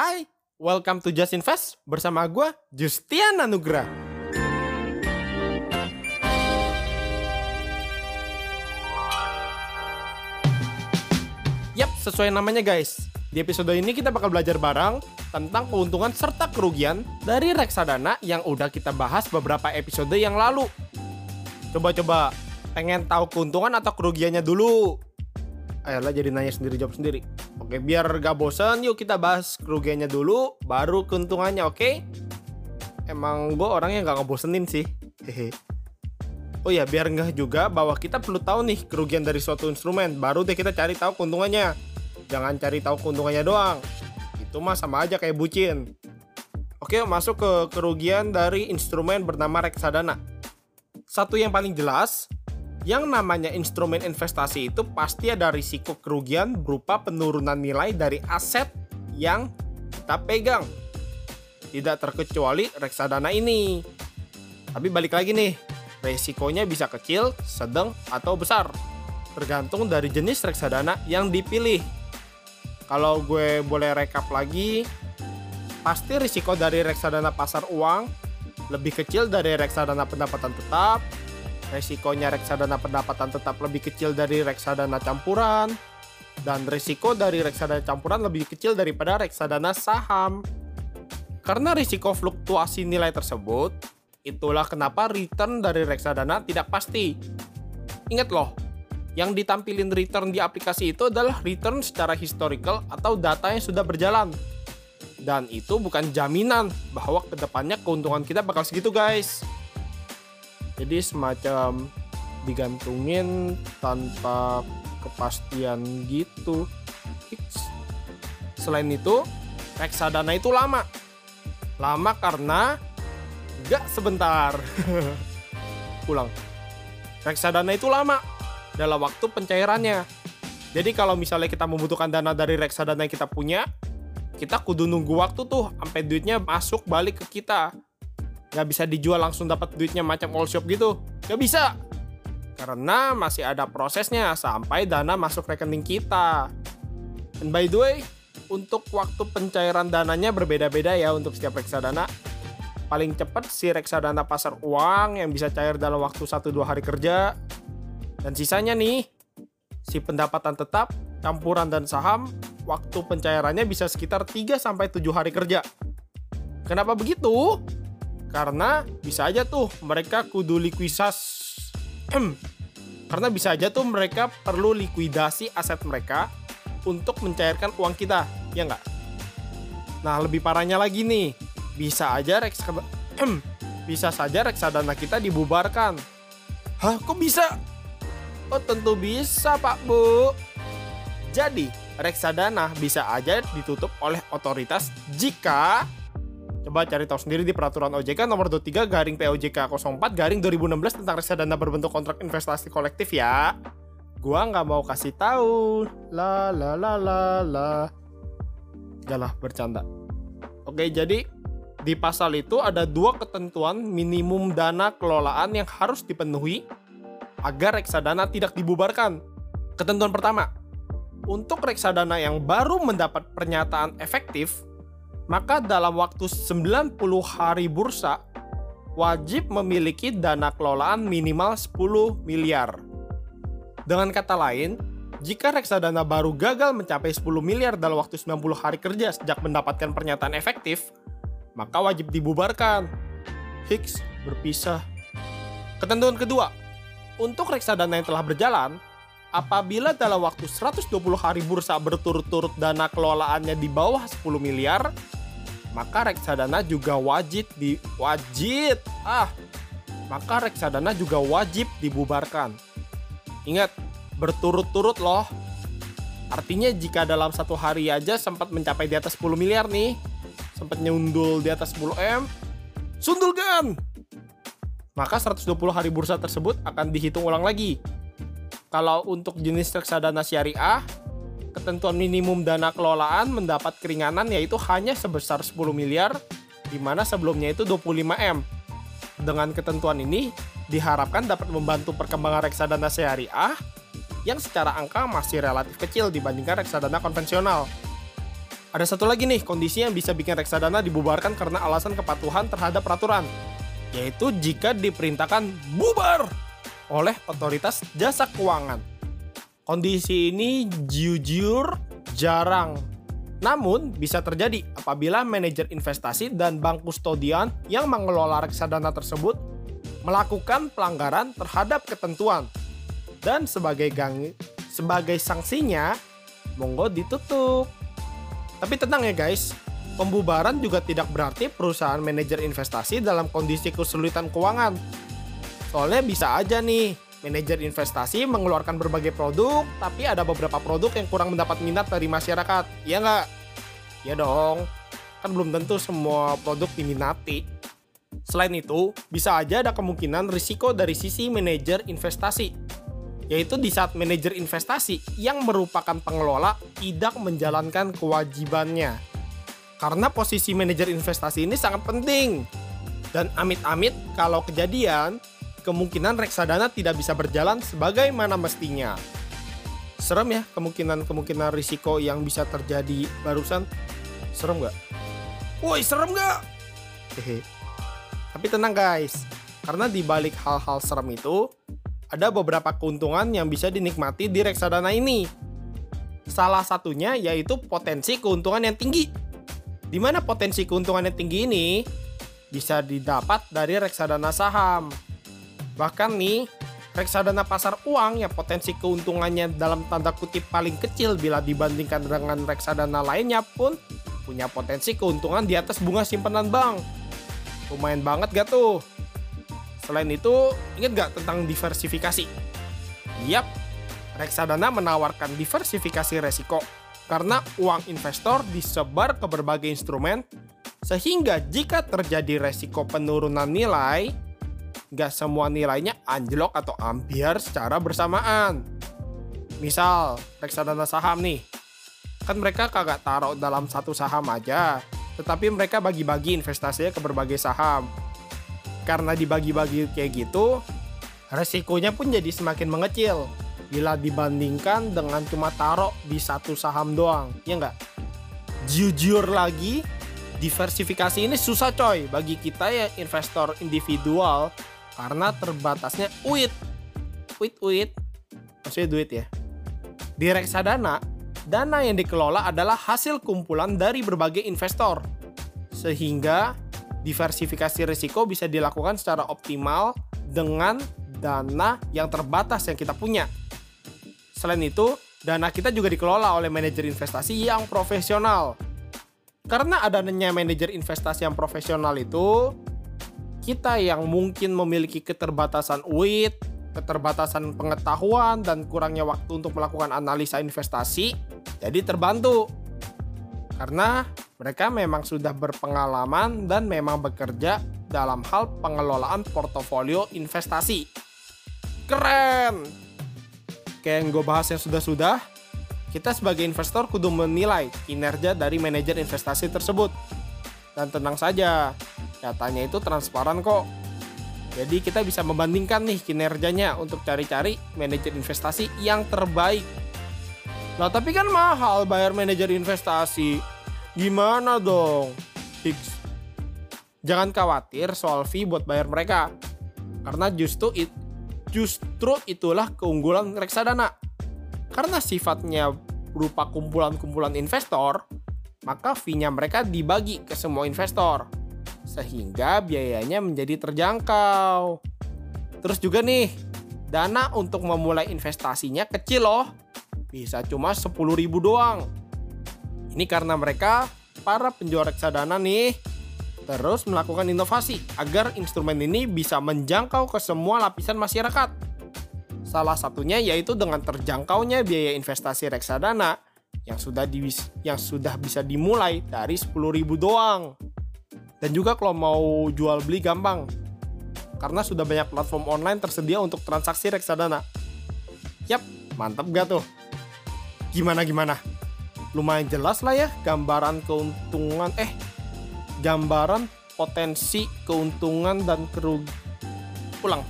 Hai, welcome to Just Invest bersama gue Justian Anugrah. Yap, sesuai namanya guys. Di episode ini kita bakal belajar bareng tentang keuntungan serta kerugian dari reksadana yang udah kita bahas beberapa episode yang lalu. Coba-coba, pengen tahu keuntungan atau kerugiannya dulu? Ayolah jadi nanya sendiri jawab sendiri. Oke, biar gak bosen, yuk kita bahas kerugiannya dulu, baru keuntungannya, oke? Emang gue orangnya gak ngebosenin sih. Hehe. Oh ya, biar nggak juga bahwa kita perlu tahu nih kerugian dari suatu instrumen, baru deh kita cari tahu keuntungannya. Jangan cari tahu keuntungannya doang. Itu mah sama aja kayak bucin. Oke, masuk ke kerugian dari instrumen bernama reksadana. Satu yang paling jelas, yang namanya instrumen investasi itu pasti ada risiko kerugian berupa penurunan nilai dari aset yang kita pegang. Tidak terkecuali reksadana ini. Tapi balik lagi nih, resikonya bisa kecil, sedang, atau besar. Tergantung dari jenis reksadana yang dipilih. Kalau gue boleh rekap lagi, pasti risiko dari reksadana pasar uang lebih kecil dari reksadana pendapatan tetap, resikonya reksadana pendapatan tetap lebih kecil dari reksadana campuran, dan risiko dari reksadana campuran lebih kecil daripada reksadana saham. Karena risiko fluktuasi nilai tersebut, itulah kenapa return dari reksadana tidak pasti. Ingat loh, yang ditampilin return di aplikasi itu adalah return secara historical atau data yang sudah berjalan. Dan itu bukan jaminan bahwa ke depannya keuntungan kita bakal segitu guys jadi semacam digantungin tanpa kepastian gitu. Selain itu reksadana itu lama. Lama karena gak sebentar. Pulang reksadana itu lama dalam waktu pencairannya. Jadi kalau misalnya kita membutuhkan dana dari reksadana yang kita punya kita kudu nunggu waktu tuh sampai duitnya masuk balik ke kita nggak bisa dijual langsung dapat duitnya macam all shop gitu. Nggak bisa. Karena masih ada prosesnya sampai dana masuk rekening kita. And by the way untuk waktu pencairan dananya berbeda-beda ya untuk setiap reksadana. Paling cepat si reksadana pasar uang yang bisa cair dalam waktu 1-2 hari kerja. Dan sisanya nih si pendapatan tetap campuran dan saham waktu pencairannya bisa sekitar 3 sampai 7 hari kerja. Kenapa begitu karena bisa aja tuh mereka kudu likuidas karena bisa aja tuh mereka perlu likuidasi aset mereka untuk mencairkan uang kita ya nggak? Nah lebih parahnya lagi nih. Bisa aja reks bisa saja reksadana kita dibubarkan. Hah kok bisa? Oh tentu bisa pak bu. Jadi reksadana bisa aja ditutup oleh otoritas jika Coba cari tahu sendiri di peraturan OJK nomor 23 garing POJK 04 garing 2016 tentang reksadana berbentuk kontrak investasi kolektif ya. Gua nggak mau kasih tahu. La la la la la. Galah bercanda. Oke, jadi di pasal itu ada dua ketentuan minimum dana kelolaan yang harus dipenuhi agar reksadana tidak dibubarkan. Ketentuan pertama, untuk reksadana yang baru mendapat pernyataan efektif maka dalam waktu 90 hari bursa wajib memiliki dana kelolaan minimal 10 miliar. Dengan kata lain, jika reksadana baru gagal mencapai 10 miliar dalam waktu 90 hari kerja sejak mendapatkan pernyataan efektif, maka wajib dibubarkan. Hicks berpisah. Ketentuan kedua, untuk reksadana yang telah berjalan, apabila dalam waktu 120 hari bursa berturut-turut dana kelolaannya di bawah 10 miliar, maka reksadana juga wajib di wajib ah maka reksadana juga wajib dibubarkan. Ingat, berturut-turut loh. Artinya jika dalam satu hari aja sempat mencapai di atas 10 miliar nih, sempat nyundul di atas 10 M, sundulkan! Maka 120 hari bursa tersebut akan dihitung ulang lagi. Kalau untuk jenis reksadana syariah, ketentuan minimum dana kelolaan mendapat keringanan yaitu hanya sebesar 10 miliar di mana sebelumnya itu 25 M. Dengan ketentuan ini diharapkan dapat membantu perkembangan reksadana syariah yang secara angka masih relatif kecil dibandingkan reksadana konvensional. Ada satu lagi nih kondisi yang bisa bikin reksadana dibubarkan karena alasan kepatuhan terhadap peraturan, yaitu jika diperintahkan bubar oleh otoritas jasa keuangan. Kondisi ini jujur jarang, namun bisa terjadi apabila manajer investasi dan bank kustodian yang mengelola reksadana tersebut melakukan pelanggaran terhadap ketentuan dan sebagai gang sebagai sanksinya monggo ditutup. Tapi tenang ya guys, pembubaran juga tidak berarti perusahaan manajer investasi dalam kondisi kesulitan keuangan. Soalnya bisa aja nih, manajer investasi mengeluarkan berbagai produk, tapi ada beberapa produk yang kurang mendapat minat dari masyarakat. Iya nggak? Ya dong, kan belum tentu semua produk diminati. Selain itu, bisa aja ada kemungkinan risiko dari sisi manajer investasi yaitu di saat manajer investasi yang merupakan pengelola tidak menjalankan kewajibannya. Karena posisi manajer investasi ini sangat penting. Dan amit-amit kalau kejadian, kemungkinan reksadana tidak bisa berjalan sebagaimana mestinya. Serem ya kemungkinan-kemungkinan risiko yang bisa terjadi barusan. Serem nggak? Woi serem nggak? Hehe. Tapi tenang guys, karena di balik hal-hal serem itu, ada beberapa keuntungan yang bisa dinikmati di reksadana ini. Salah satunya yaitu potensi keuntungan yang tinggi. Di mana potensi keuntungan yang tinggi ini bisa didapat dari reksadana saham. Bahkan nih, reksadana pasar uang yang potensi keuntungannya dalam tanda kutip paling kecil bila dibandingkan dengan reksadana lainnya pun punya potensi keuntungan di atas bunga simpanan bank. Lumayan banget gak tuh? Selain itu, ingat gak tentang diversifikasi? Yap, reksadana menawarkan diversifikasi resiko karena uang investor disebar ke berbagai instrumen sehingga jika terjadi resiko penurunan nilai, nggak semua nilainya anjlok atau ambiar secara bersamaan. Misal, reksadana saham nih, kan mereka kagak taruh dalam satu saham aja, tetapi mereka bagi-bagi investasinya ke berbagai saham karena dibagi-bagi kayak gitu, resikonya pun jadi semakin mengecil bila dibandingkan dengan cuma taruh di satu saham doang, ya nggak? Jujur lagi, diversifikasi ini susah coy bagi kita ya investor individual karena terbatasnya UIT. UIT, UIT, maksudnya duit ya. Di reksadana, dana yang dikelola adalah hasil kumpulan dari berbagai investor. Sehingga diversifikasi risiko bisa dilakukan secara optimal dengan dana yang terbatas yang kita punya. Selain itu, dana kita juga dikelola oleh manajer investasi yang profesional. Karena adanya manajer investasi yang profesional itu, kita yang mungkin memiliki keterbatasan UIT, keterbatasan pengetahuan, dan kurangnya waktu untuk melakukan analisa investasi, jadi terbantu. Karena mereka memang sudah berpengalaman dan memang bekerja dalam hal pengelolaan portofolio investasi. Keren! Kayak yang gue bahas yang sudah-sudah, kita sebagai investor kudu menilai kinerja dari manajer investasi tersebut. Dan tenang saja, datanya itu transparan kok. Jadi kita bisa membandingkan nih kinerjanya untuk cari-cari manajer investasi yang terbaik. Nah tapi kan mahal bayar manajer investasi Gimana dong? Fix. Jangan khawatir soal fee buat bayar mereka. Karena justru it, justru itulah keunggulan reksadana. Karena sifatnya berupa kumpulan-kumpulan investor, maka fee-nya mereka dibagi ke semua investor. Sehingga biayanya menjadi terjangkau. Terus juga nih, dana untuk memulai investasinya kecil loh. Bisa cuma 10 ribu doang ini karena mereka, para penjual reksadana nih, terus melakukan inovasi agar instrumen ini bisa menjangkau ke semua lapisan masyarakat. Salah satunya yaitu dengan terjangkaunya biaya investasi reksadana yang sudah di, yang sudah bisa dimulai dari 10.000 doang. Dan juga kalau mau jual beli gampang. Karena sudah banyak platform online tersedia untuk transaksi reksadana. Yap, mantap gak tuh? Gimana gimana? lumayan jelas lah ya gambaran keuntungan eh gambaran potensi keuntungan dan kerugi ulang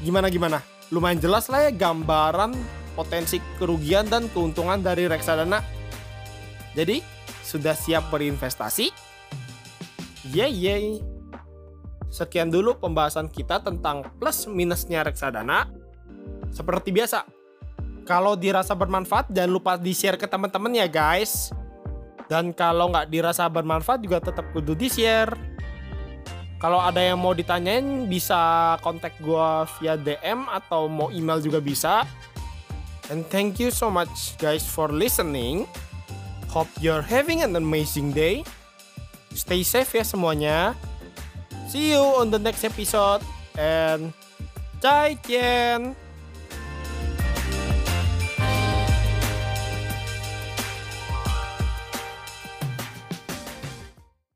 gimana gimana lumayan jelas lah ya gambaran potensi kerugian dan keuntungan dari reksadana jadi sudah siap berinvestasi? Yeay, yeay. Sekian dulu pembahasan kita tentang plus minusnya reksadana. Seperti biasa, kalau dirasa bermanfaat jangan lupa di-share ke teman-teman ya guys. Dan kalau nggak dirasa bermanfaat juga tetap kudu di-share. Kalau ada yang mau ditanyain bisa kontak gue via DM atau mau email juga bisa. And thank you so much guys for listening. Hope you're having an amazing day. Stay safe ya semuanya. See you on the next episode and 再见。